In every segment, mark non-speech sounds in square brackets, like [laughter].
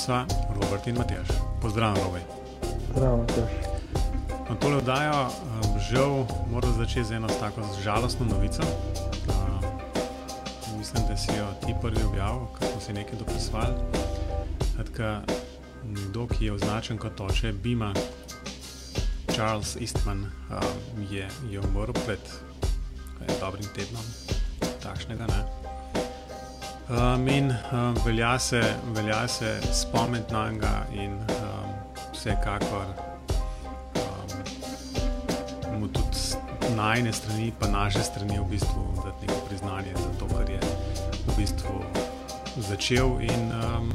sva Robert in Matjaš. Pozdravljen, Robej. Zdravo, Matjaš. Na tole oddajo um, žal moram začeti z eno tako žalostno novico. Uh, mislim, da si jo ti prvi objavil, ker smo si nekaj dopisovali. Nekdo, ki je označen kot oče Bima, Charles Eastman, um, je, je umrl pred dobrim tednom. Takšnega ne. Um, in um, velja, se, velja se spomniti na njega, in um, vsekakor um, mu tudi na ene strani, pa naše strani, v bistvu dati neko priznanje za to, kar je v bistvu začel in um,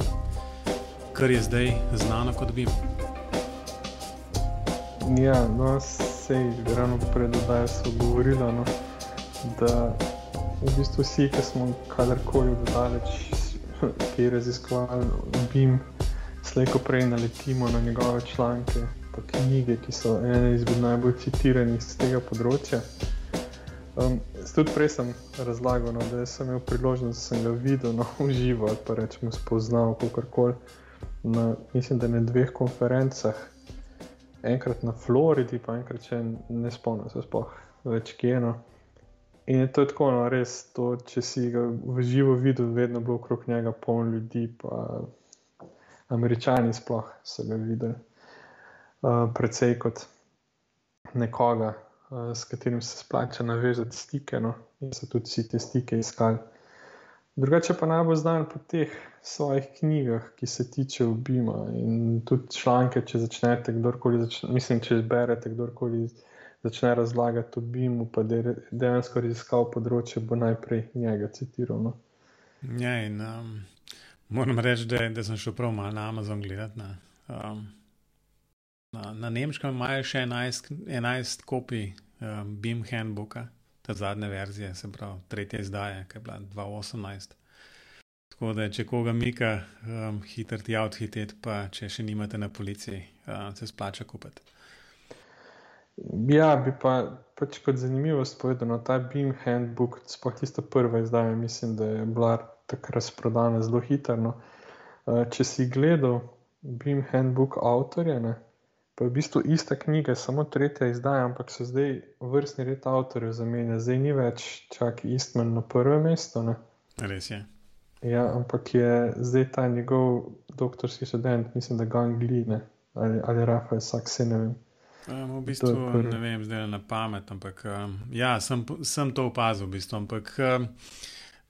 kar je zdaj znano kot bi. Ja, no, sej, ravno predodaj so govorili, no, da v bistvu vsi, ki smo kadarkoli daleč, ki je raziskoval BIM, slejko prej naletimo na njegove članke, pa knjige, ki so ene izmed najbolj citiranih z tega področja. Um, tudi prej sem razlagal, no, da sem imel priložnost, da sem ga videl no, v živo ali pa rečemo spoznal, kako koli. Mislim, da na dveh konferencah, enkrat na Floridi, pa enkrat če ne spomnim se sploh več kje. No. In je to tako, no, res, to, če si ga v živo videl, vedno bilo okrog njega polno ljudi, pa američani sploh so ga videli. Uh, predvsej kot nekoga, uh, s katerim se splača navezati stike, no, in so tudi vsi te stike iskali. Drugače pa najbolj znan po teh svojih knjigah, ki se tiče obima in tudi članke, če začnete, kdorkoli, začne, mislim, če berete kdorkoli začne razlagati o BIM-u, pa da je dejansko raziskal področje, bo najprej njega citiral. No. Ja, in um, moram reči, da, da sem šel prav malo na Amazon gledati. Na, um, na, na Nemčkem imajo še 11, 11 kopij um, BIM handbooka, ta zadnja verzija, se pravi, tretja izdaja, ki je bila 2018. Tako da, če koga mika, um, hitro ti odhiteti, pa če še nimate na policiji, uh, se splača kupiti. Ja, bi pa pač kot zanimivost povedal, da no, ta Beam Handbook, sploh tista prva izdaja, mislim, da je bila takrat razprodana zelo hitro. No. Eh, če si gledal Beam Handbook avtorja, ne, pa je v bistvu ista knjiga, samo tretja izdaja, ampak so zdaj vrstni red avtorjev zamenjali, zdaj ni več čak Eastman na prvem mestu. Ne. Res je. Ja, ampak je zdaj ta njegov doktorski študent, mislim, da Gangline ali, ali Rafael Saks, ne vem. Um, v bistvu ne vem, zdaj na pamet, ampak um, ja, sem, sem to opazil, v bistvu, ampak um,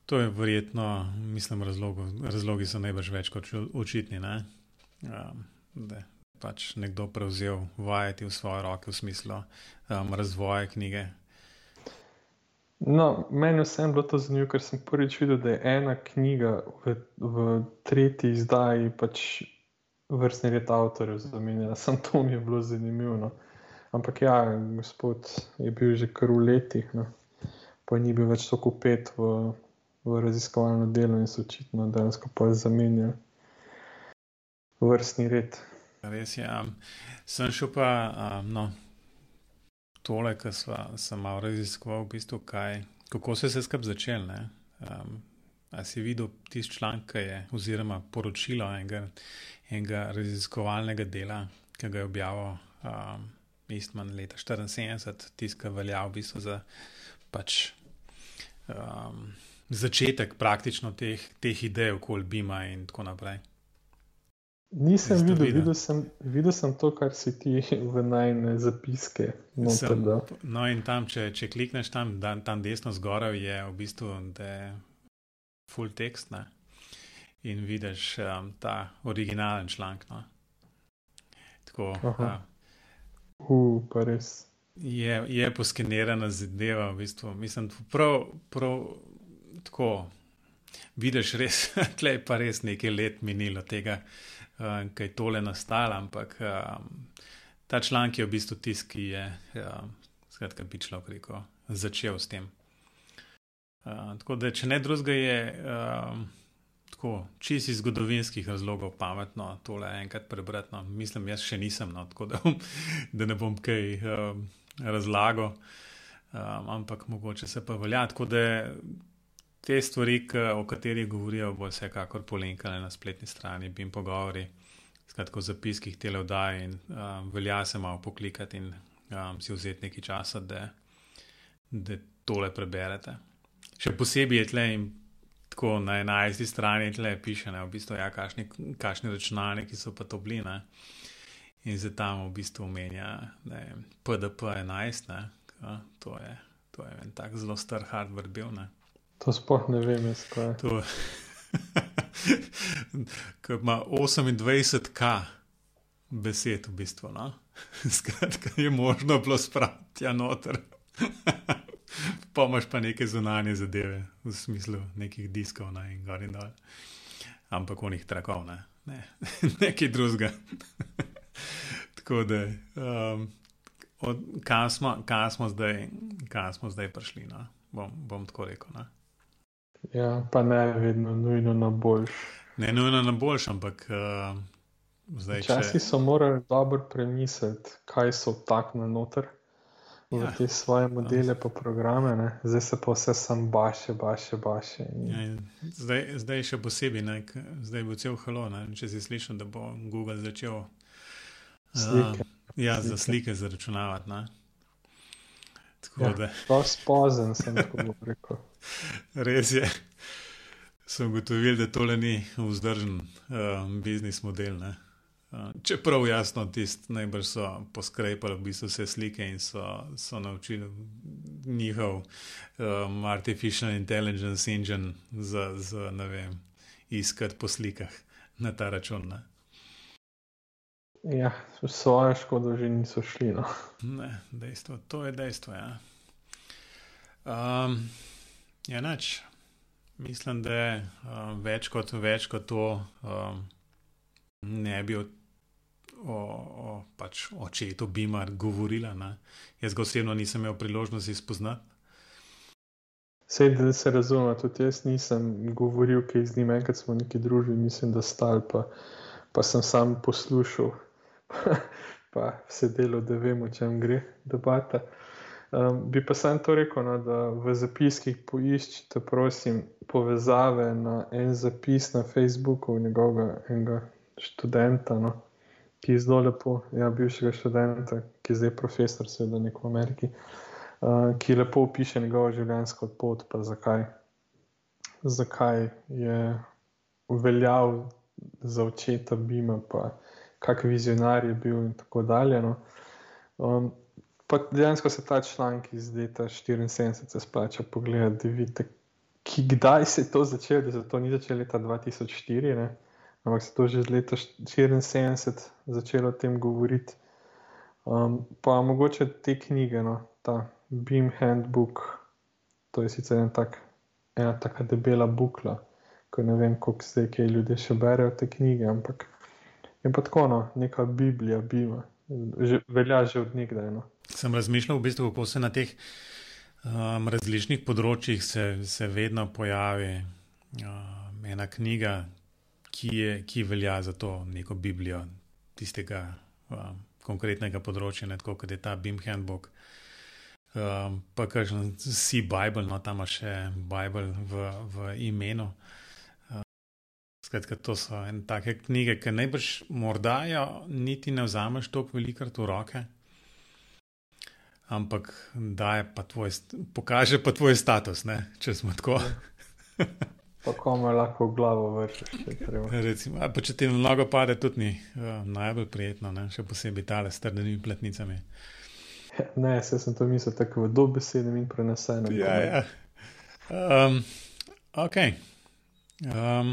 to je verjetno, mislim, razlogo, razlogi so najbrž več kot očitni. Ne? Um, da je pač nekdo prevzel vajeti v svoje roke v smislu um, razvoja knjige. No, meni vsem bilo to zanimivo, ker sem prvič videl, da je ena knjiga v, v tretji izdaji pač vrstni red avtorjev zamenjala. Sam to mi je bilo zanimivo. No. Ampak ja, gospod je bil že kar v letih, no. pa ni bil več tako upet v, v raziskovalno delo in so očitno dejansko pa zamenjali vrstni red. Res je. Um, sem šel pa um, no, tole, kar sem malo raziskoval, v bistvu, kaj, kako se skrb začeli. Um, a si videl tisti članek, oziroma poročilo enega, enega raziskovalnega dela, ki ga je objavil. Um, Eastman leta 1974, tiska velja v bistvu za pač, um, začetek praktično teh, teh idej okoli Bima in tako naprej. Nisem videl, videl, sem, videl sem to, kar si ti [laughs] v najne zapiske. Sem, no, in tam, če, če klikneš tam, dan, tam desno zgoraj, je v bistvu full text ne? in vidiš um, ta originalen članek. No? Tako. Uh, pa res. Je, je poskenirana zadeva, v bistvu. Mislim, prav, prav tako. Vidiš, res, [laughs] tle je pa res nekaj let minilo tega, uh, kaj tole nastalo, ampak um, ta članek je v bistvu tisti, ki je, uh, skratka, bi človek rekel, začel s tem. Uh, tako da, če ne drugega, je. Uh, tako, čisto iz zgodovinskih razlogov pametno tole enkrat prebrati. No. Mislim, jaz še nisem, no, tako da, da ne bom kaj um, razlagal, um, ampak mogoče se pa velja. Tako da te stvari, o katerih govorijo, bo vsekakor polenkale na spletni strani, bi jim pogovori, skratka, zapiskih tele vdaje in um, velja se malo poklikati in um, si vzeti nekaj časa, da, da tole preberete. Še posebej je tle in tako na 11. strani tle piše, ne, v bistvu, ja, kašni, kašni računalniki so pa to bline. In zdaj tam v bistvu omenja PDP 11, ne, to, je, to je en tak zelo star hardware bil. Ne. To sploh ne vem, kaj je. To [laughs] ima 28k besed, v bistvu. No? [laughs] Skratka, je možno bilo spraviti ja noter. [laughs] pa imaš pa neke zunanje zadeve, v smislu nekih diskov na in gor in dol. Ampak onih trakov, ne, ne. [laughs] nekaj drugega. [laughs] Tako da, um, kam smo, smo, smo zdaj prišli, no? bom, bom tako rekel. Ne? Ja, pa ne vedno nujno na boljš. Ne nujno na boljš, ampak uh, zdaj. Včasih če... so morali dobro premisliti, kaj so tak na noter ja, te svoje modele, pa programe, ne? zdaj se pa vse sam baše, baše, baše. In... Ja, in zdaj, zdaj še posebej, ne? zdaj bo cel halo, ne? če si slišal, da bo Google začel slike. Uh, ja, slike. za slike zaračunavati. Ne? Tako ja, da. Spozen sem tako [laughs] rekel. Res je. Sem ugotovil, da tole ni vzdržen um, biznis model. Ne? Čeprav jasno, tisti najbrž so poskrepali v bistvu vse slike in so, so naučili njihov um, artificial intelligence engine za, za ne vem, iskati po slikah na ta račun. Ne? Ja, svojo škodo že niso šli. No. Ne, dejstvo, to je dejstvo. Ja, um, ja nač. Mislim, da je um, več, kot, več kot to um, ne bi od o, o pač očetu Bimar govorila. Ne? Jaz ga osebno nisem imel priložnosti spoznati. Sej, da se razume, tudi jaz nisem govoril, kaj z njim, enkrat smo neki družili, mislim, da stal, pa, pa sem sam poslušal, [laughs] pa se delo, da vemo, o čem gre debata. Um, bi pa sem to rekel, no, da v zapiskih poiščite, prosim, povezave na en zapis na Facebooku njegovega študenta. No ki je zelo lepo, ja, bivšega študenta, ki je zdaj profesor, seveda nek v Ameriki, uh, ki lepo opiše njegovo življenjsko pot, pa zakaj, zakaj je uveljavil za očeta Bima, pa kakšen vizionar je bil in tako dalje. No. Um, pa dejansko se ta članek iz leta 74 splača pogledati, da vidite, kdaj se je to začelo, da se to ni začelo leta 2004. Ne ampak se to že z leta 74 začelo o tem govoriti. Um, pa mogoče te knjige, no, ta Beam Handbook, to je sicer en tak, ena tako debela bukla, ko ne vem, koliko zdaj kaj ljudje še berejo te knjige, ampak je pa tako, no, neka Biblija, Bima, že, velja že od nekdaj. No. Sem razmišljal, v bistvu, kako se na teh um, različnih področjih se, se vedno pojavi um, ena knjiga, ki, je, ki velja za to neko Biblijo tistega um, konkretnega področja, ne, tako kot je ta Bim Handbook. Um, pa kažem, si Bible, no tam imaš še Bible v, v imenu. Um, skratka, to so ene take knjige, ki najbrž morda jo niti ne vzameš tako velikrat v roke. Ampak da je pa tvoj, pokaže pa tvoj status, ne? če smo tako. Ja. [laughs] Pa komu lahko v glavo vršiš, če treba. Če ti na nogo pade, tudi ni uh, najbolj prijetno, ne? še posebej tale s trdnimi pletnicami. Ne, se sem to mislil tako v dobesednem in prenesenem. Ja, ja. Um, ok. Um,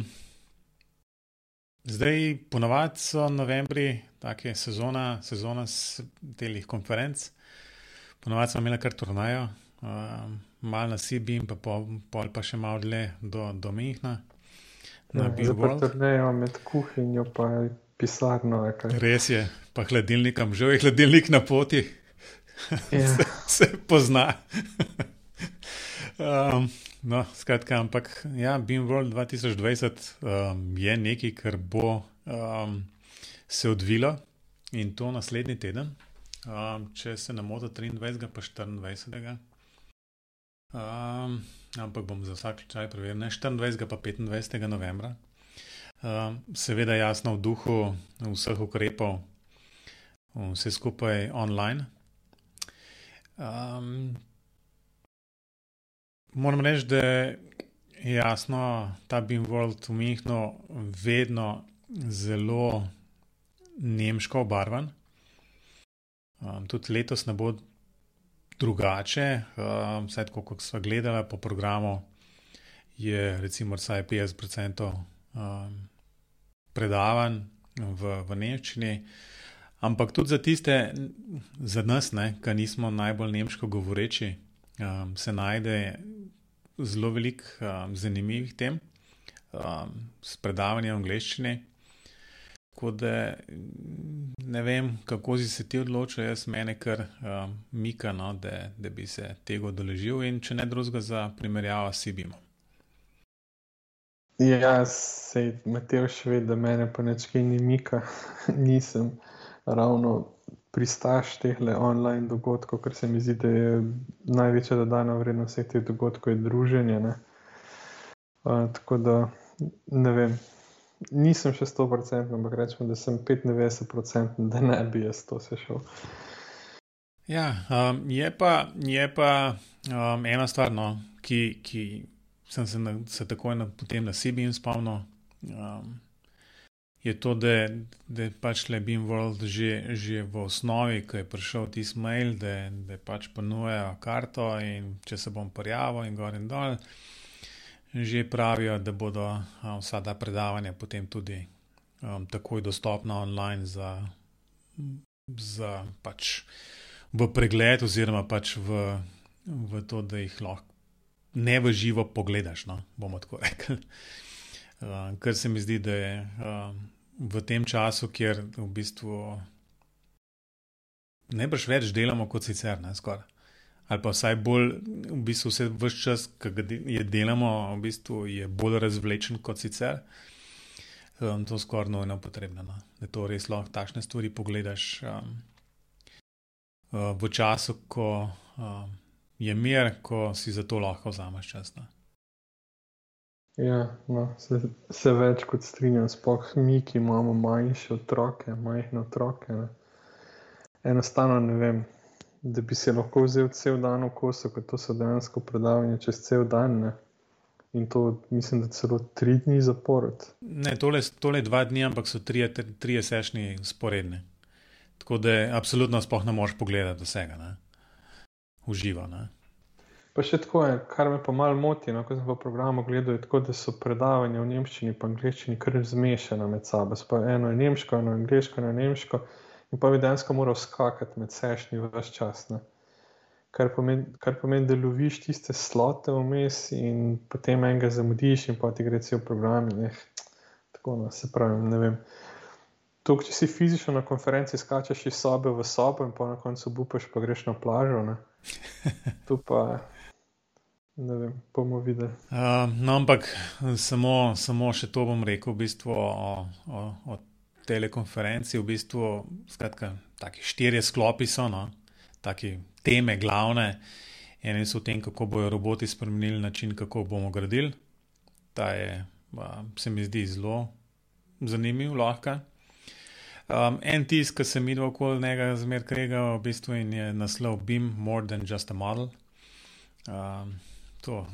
zdaj, ponovadi so novembri, tako je sezona, sezona telih konferenc. Ponovadi smo imeli kar turnajo. Um, malo na Sibim, pa pol, pol pa še malo dlje do, do Mehna. Ja, Zaprtnejo med kuhinjo in pisarno. Res je, pa hladilnikom, že je hladilnik na poti, ja. [laughs] se, se pozna. um, no, skratka, ampak ja, BeamWorld 2020 um, je nekaj, kar bo um, se odvilo in to naslednji teden, um, če se na moto 23. pa 24. Um, ampak bom za vsak čaj preveril, ne 24. pa 25. novembra. Uh, seveda, jasno, v duhu vseh ukrepov, vse skupaj online. Um, moram reči, da je jasno, ta Beam World v Münchnu vedno zelo nemško obarvan. Um, tudi letos ne bo drugače, um, vsaj tako, kot smo gledali po programu, je recimo vsaj 50% um, predavanj v, v Nemčiji. Ampak tudi za tiste, za nas, ki nismo najbolj nemško govoreči, um, se najde zelo veliko um, zanimivih tem, um, s predavanjem v angleščini. Tako da ne vem, kako si se ti odločil, jaz meni kar um, mika, no, da, da bi se tega odeležil in če ne drugega za primerjavo s Sibimo. Ja, sej Mateo še ve, da mene pa nečkaj ni mika, [laughs] nisem ravno pristaš teh online dogodkov, ker se mi zdi, da je največja dodana vrednost vseh teh dogodkov druženje. Uh, tako da ne vem, nisem še 100%, ampak rečemo, da sem 95%, da ne bi jaz to sešel. Ja, um, je pa, je pa um, ena stvar, no, ki, ki sem se, na, se takoj na, potem na sebi spomnil. Um, je to, da, da pač le Beam World že, že v osnovi, ko je prišel tisti mail, da, da pač ponujajo karto in če se bom prijavil in gor in dol, že pravijo, da bodo um, vsa ta predavanja potem tudi um, takoj dostopna online za, za pač v pregled oziroma pač v, v to, da jih lahko ne v živo pogledaš, no, bomo tako [laughs] rekli. Uh, ker se mi zdi, da je uh, v tem času, kjer v bistvu ne brž več delamo kot sicer, ne skoraj. Ali pa vsaj bolj, v bistvu vse vse čas, ki ga je delamo, v bistvu je bolj razvlečen kot sicer. Um, to je skoraj nujno potrebno, no? da to res lahko takšne stvari pogledaš um, uh, v času, ko um, je mir, ko si za to lahko vzameš čas. No? Ja, no, se, se več kot strinjam, sploh mi, ki imamo manjše otroke, majhne otroke. Ne. Enostavno ne vem, da bi se lahko vzel cel dan v kosu, kot to so dejansko predavanja čez cel dan. Ne. In to mislim, da celo tri dni zapored. Ne, tole, tole dva dni, ampak so tri, tri sešni sporedne. Tako da absolutno spoh ne moreš pogledati vsega, ne. uživa. Ne. Pa še tako je, kar me pa malo moti, no, ko sem v programu gledal, tako, da so predavanja v nemščini in angliščini kar zmešana med sabo. Pa eno je nemško, eno je angliško, eno je nemško, in pa bi dejansko moral skakati med sešnji v vse čas. Ne. Kar pomeni, kar pomeni, da loviš tiste slote vmes in potem enega zamudiš, in pa ti gre cel program. Ne. Tako no, se pravi, ne vem. To, če si fizično na konferenci, skačeš iz sobe v sobo, in pa na koncu bupaš, pa greš na plažo. [laughs] Tu pa Ne vem, bomo videli. Uh, no, ampak samo, samo še to bom rekel v bistvu o, o, o telekonferenci. V bistvu, skratka, taki štirje sklopi so, no, taki teme glavne. Eno so v tem, kako bodo roboti spremenili način, kako bomo gradili. Ta je, uh, se mi zdi, zelo zanimiv, lahko. Um, en tisk, ki se mi dva okoli njega zmer krega, v bistvu je naslov Beam More Than Just a Model. Um, to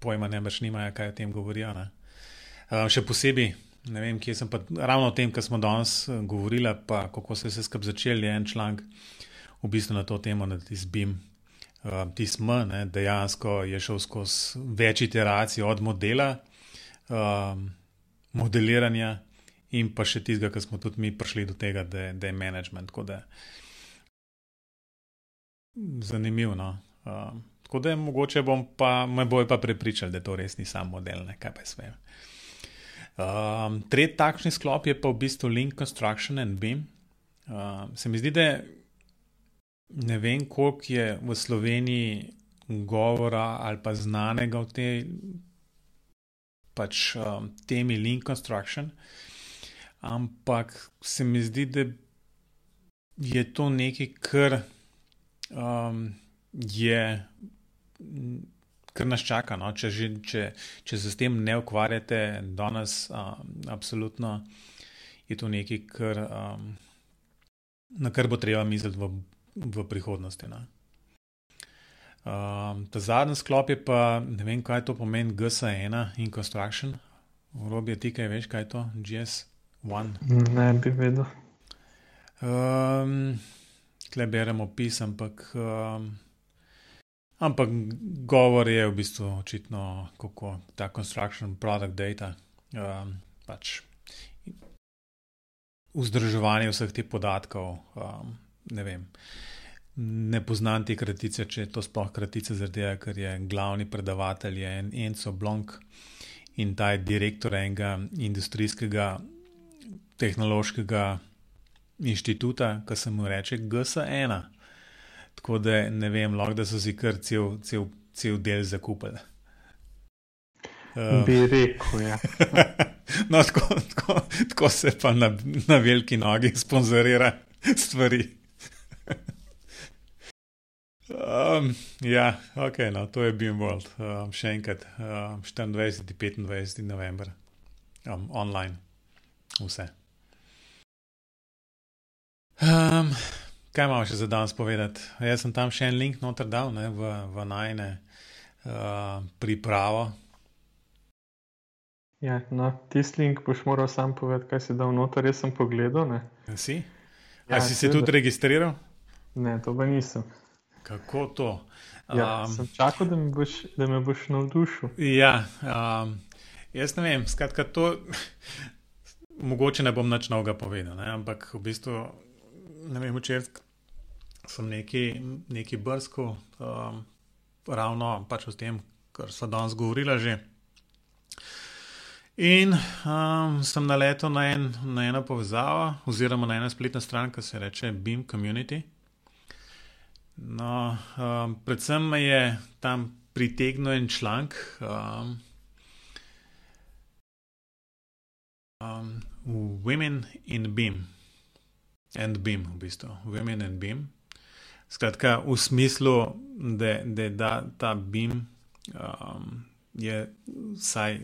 pojma ne več nimajo, kaj o tem govorijo. Uh, še posebej, ne vem, kje sem pa ravno o tem, kar smo danes eh, govorili, pa kako se je vse skupaj začel, je en članek v bistvu na to temo, da ti zbim. Uh, ti smo, ne, dejansko je šel skozi več iteracij od modela, uh, modeliranja in pa še tistega, kar smo tudi mi prišli do tega, da, da je management. Zanimivo. No? Uh, Tako da mogoče bom pa, me bojo pa prepričali, da to res ni sam model, ne kaj pa sve. Um, tretji takšni sklop je pa v bistvu Link Construction and Beam. Um, se mi zdi, da ne vem, koliko je v Sloveniji govora ali pa znanega o tej pač, um, temi Link Construction, ampak se mi zdi, da je to nekaj, kar um, je kar nas čaka. No? Če, že, če, če se s tem ne ukvarjate, danes, uh, absolutno je to nekaj, kar, um, na kar bo treba misliti v, v prihodnosti. No? Um, ta zadnji sklop je pa, ne vem, kaj to pomeni, GS1 in Construction. V robi je ti kaj veš, kaj je to, GS1. Ne bi vedel. Um, Klej beremo opis, ampak, um, ampak govor je v bistvu očitno, kako ta construction product data, um, pač vzdrževanje vseh teh podatkov. Um, ne vem, ne poznam te kratice, če je to sploh kratica, zaradi tega, ker je glavni predavatelj je en Enzo Blank in ta je direktor enega industrijskega tehnološkega inštituta, ki se mu reče GS1. Tako da ne vem, lahko da so si kar cel, cel, cel del zakupili. Uh, Bi rekel, ja. [laughs] no, tako, tako, tako se pa na, na veliki nogi sponzorira stvari. um, ja, ok, no, to je Beam World. Um, še enkrat, um, 24. in 25. november, um, online, vse. Um, kaj imamo še za danes povedati? Jaz sem tam še en link noter dal ne, v, v najne uh, pripravo. Ja, no, tisti link boš moral sam povedati, kaj si dal noter. Jaz sem pogledal. Ne. Si? Ja, si se tudi registriral? Ne, to pa nisem. Kako to? Ja, um, sem čakal, da me boš, da me boš navdušil. Ja, um, jaz ne vem, skratka, to. [laughs] Mogoče ne bom nič novega povedal, ne? ampak v bistvu ne vem, včeraj sem neki, neki brsko, um, ravno pač o tem, kar so danes govorila že. In um, sem naletel na, en, na eno povezavo, oziroma na eno spletno stran, ki se imenuje Beam Community. No, um, predvsem me je tam pritegnil en članek. Um, um, Women in Beam and beam, v bistvu, women and beam. Skratka, v smislu, da, da, da ta beam um, je vsaj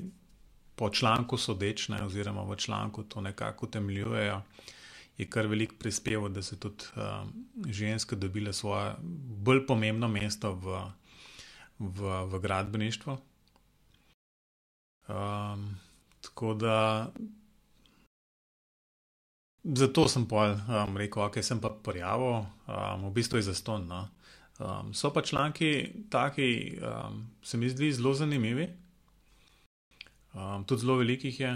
po članku sodeč, ne, oziroma v članku to nekako utemeljujejo, je kar velik prispeval, da so tudi um, ženske dobile svoje bolj pomembno mesto v, v, v gradbeništvu. Um, tako da Zato sem pol um, rekel, ok, sem pa prijavil, um, v bistvu je zaston. No. Um, so pa članki taki, um, se mi zdi zelo zanimivi, um, tudi zelo velikih je.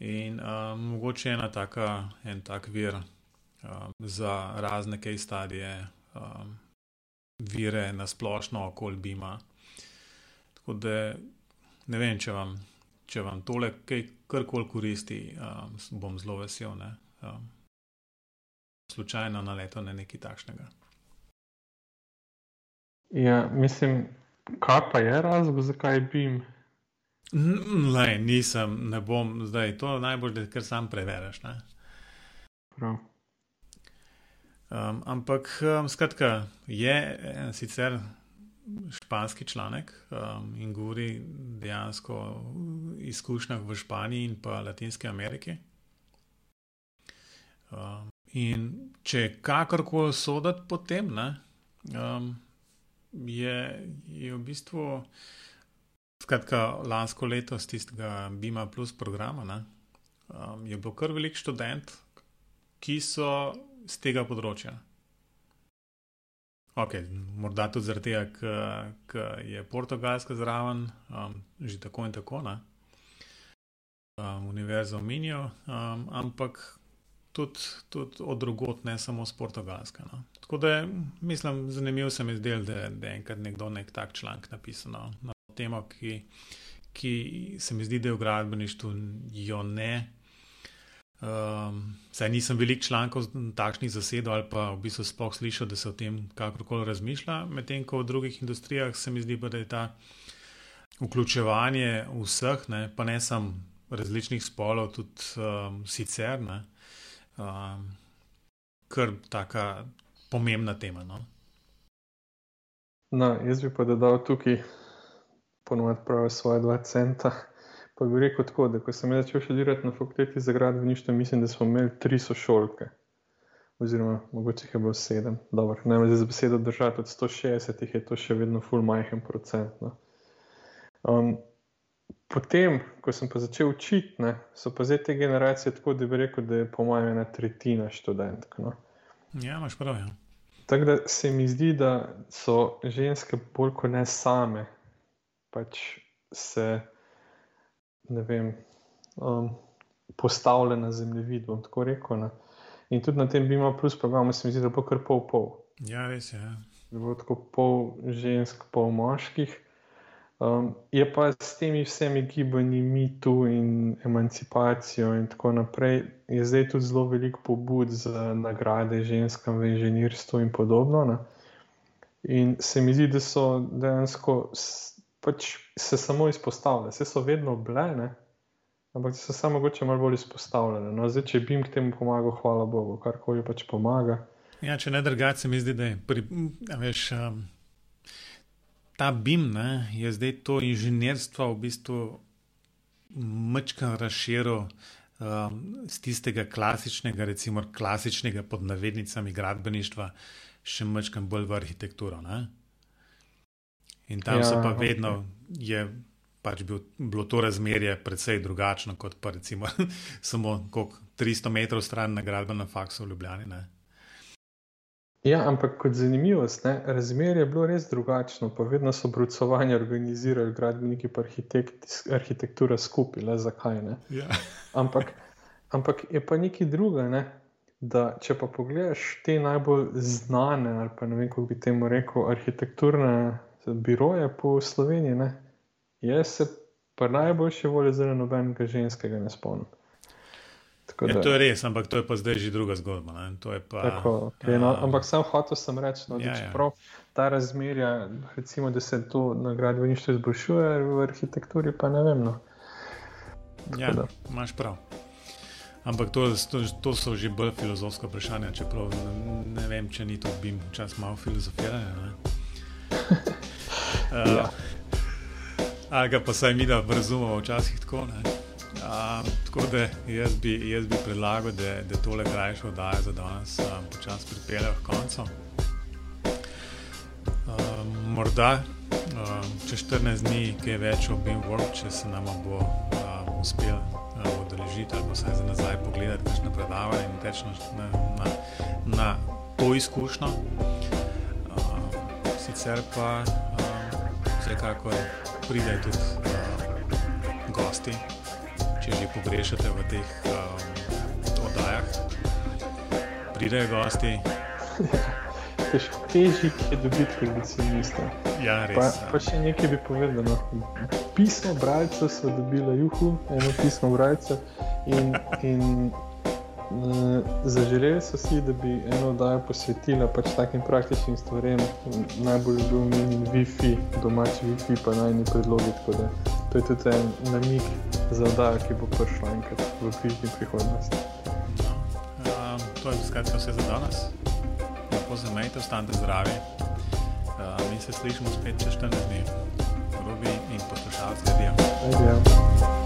In um, mogoče ena taka, en tak vir um, za razne kaj stadije, um, vire na splošno okol Bima. Tako da ne vem, če vam če vam tole kaj karkoli koristi, um, bom zelo vesel. Um, slučajno na nekaj takšnega. Ja, mislim, kaj pa je razlog, zakaj bi jim? Ne, nisem, ne bom zdaj. To je najbolj, da kar sam preveriš. Um, ampak, um, skratka, je eh, sicer španski članek um, in govori dejansko o izkušnjah v Španiji in pa Latinski Ameriki. Um, in če kakorkoli soditi po tem, ne, um, je, je v bistvu. Skratka, lansko leto z tistega Bima Plus programa ne, um, je bilo kar velik študent, ki so z tega področja. Ok, morda tudi zaradi tega, ker je Portugalska zraven, um, že tako in tako, ne? Um, univerza v Minijo, um, ampak tudi, tudi od drugot, ne samo z Portugalske. No? Tako da mislim, zanimivo se mi zdelo, da, da je enkrat nekdo nek tak članek napisal no? na temo, ki, ki se mi zdi, da je v gradbeništvu jo ne. Um, saj nisem velik člankov takšnih zasedov ali pa v bistvu sploh slišal, da se o tem kakorkoli razmišlja, medtem ko v drugih industrijah se mi zdi, da je ta vključevanje vseh, ne, pa ne samo različnih spolov, tudi um, sicer, ne, um, kar taka pomembna tema. No. No, jaz bi pa dodal tukaj ponovadi pravi svoje dva centa. Pa bi rekel tako, da ko sem začel študirati na fakulteti za gradbeništvo, mislim, da smo imeli tri sošolke. Oziroma, mogoče jih je bilo sedem. Dobro, ne vem, za besedo držati od 160 je to še vedno full majhen procent. No. Um, potem, ko sem pa začel učiti, ne, so pa zdaj te generacije tako, da bi rekel, da je po mojem ena tretjina študentk. No. Ja, imaš prav. Ja. Tako da se mi zdi, da so ženske bolj kot ne same, pač se ne vem, um, postavljene na zemljevid. Tako rekel. Ne. In tudi na tem bi imel plus program, se mi zdi, da bo kar pol pol. Ja, res je. Ja. Da bo tako pol žensk, pol moških. Um, je pa s temi vsemi gibanji, mi tu in emancipacijo in tako naprej, je zdaj tudi zelo veliko pobud za nagrade ženskam v inženirstvu in podobno. Ne? In se mi zdi, da so dejansko pač se samo izpostavljale, vse so vedno bile, ampak so samo mogoče malo bolj izpostavljene. No, zdaj, če bi jim k temu pomagal, hvala Bogu, karkoli pač pomaga. Ja, če ne drugače, mi zdi, da je pri, veš, um, ta BIM ne, je zdaj to inženirstvo v bistvu mečkam razširil. Um, z tistega klasičnega, recimo klasičnega pod navednicami gradbeništva, še mečkam bolj v arhitekturo. Ne? In tam ja, so pa vedno, je pač bil, bilo to razmerje precej drugačno kot pa recimo [laughs] samo koliko, 300 metrov stran na gradbenem faksu v Ljubljani. Ne? Ja, ampak kot zanimivost, ne, razmerje je bilo res drugačno. Pa vedno so brucovanje organizirali gradbeniki in arhitekt, arhitektura skupaj, le zakaj ne. Ja. [laughs] ampak, ampak je pa nekaj druga. Ne? Da, če pa pogledaš te najbolj znane, ali pa ne vem, kako bi temu rekel, arhitekturne biroje po Sloveniji, ne? jaz se pa najboljše volje za nobenega ženskega ne spomnim. Ja, da, to je res, ampak to je pa zdaj že druga zgodba. Pa, tako, okay, no, ampak sam hotel sem reči, no, ja, da ja. prav ta razmerja, recimo, da se to na gradbeništvu izboljšuje, v arhitekturi pa ne vem. No. Ja, imaš prav. Ampak to, to, to so že bolj filozofska vprašanja, čeprav ne, ne vem, če ni to bi čas malo filozofiranja. [laughs] Uh, ja. Ali ga pa saj mi da razumemo, včasih tako. Uh, tako da jaz bi, jaz bi predlagal, da, da tole krajše oddaje za danes um, počasi pripeljejo k koncu. Um, morda um, čez 14 dni, kaj več o BIM-World, če se nam bo um, uspel odeležiti ali pa vsaj za nazaj pogledati, kaj na predavanje in teč na, na, na to izkušnjo. Um, sicer pa vsekakor pridejo tudi uh, gosti, če že pogrešate v teh um, oddajah. Pridejo gosti. [laughs] Težje je dobiti kondicionista. Ja, res. Pa, ja. pa še nekaj bi povedal. No. Pismo bralca so dobili juhu, eno pismo bralca in, in Zaželeli so si, da bi eno oddajo posvetila pač takim praktičnim stvarem, najbolj bi bil meni Wi-Fi, domači Wi-Fi, pa najni predlogi. To je tudi en namig za oddajo, ki bo prišla enkrat v bližnji prihodnosti. No, um, to je skratka vse za danes. Lepo se majte, ostanite zdravi. Uh, mi se slišimo spet čez 14 dni. Robi in poslušalci, adijo. Adijo.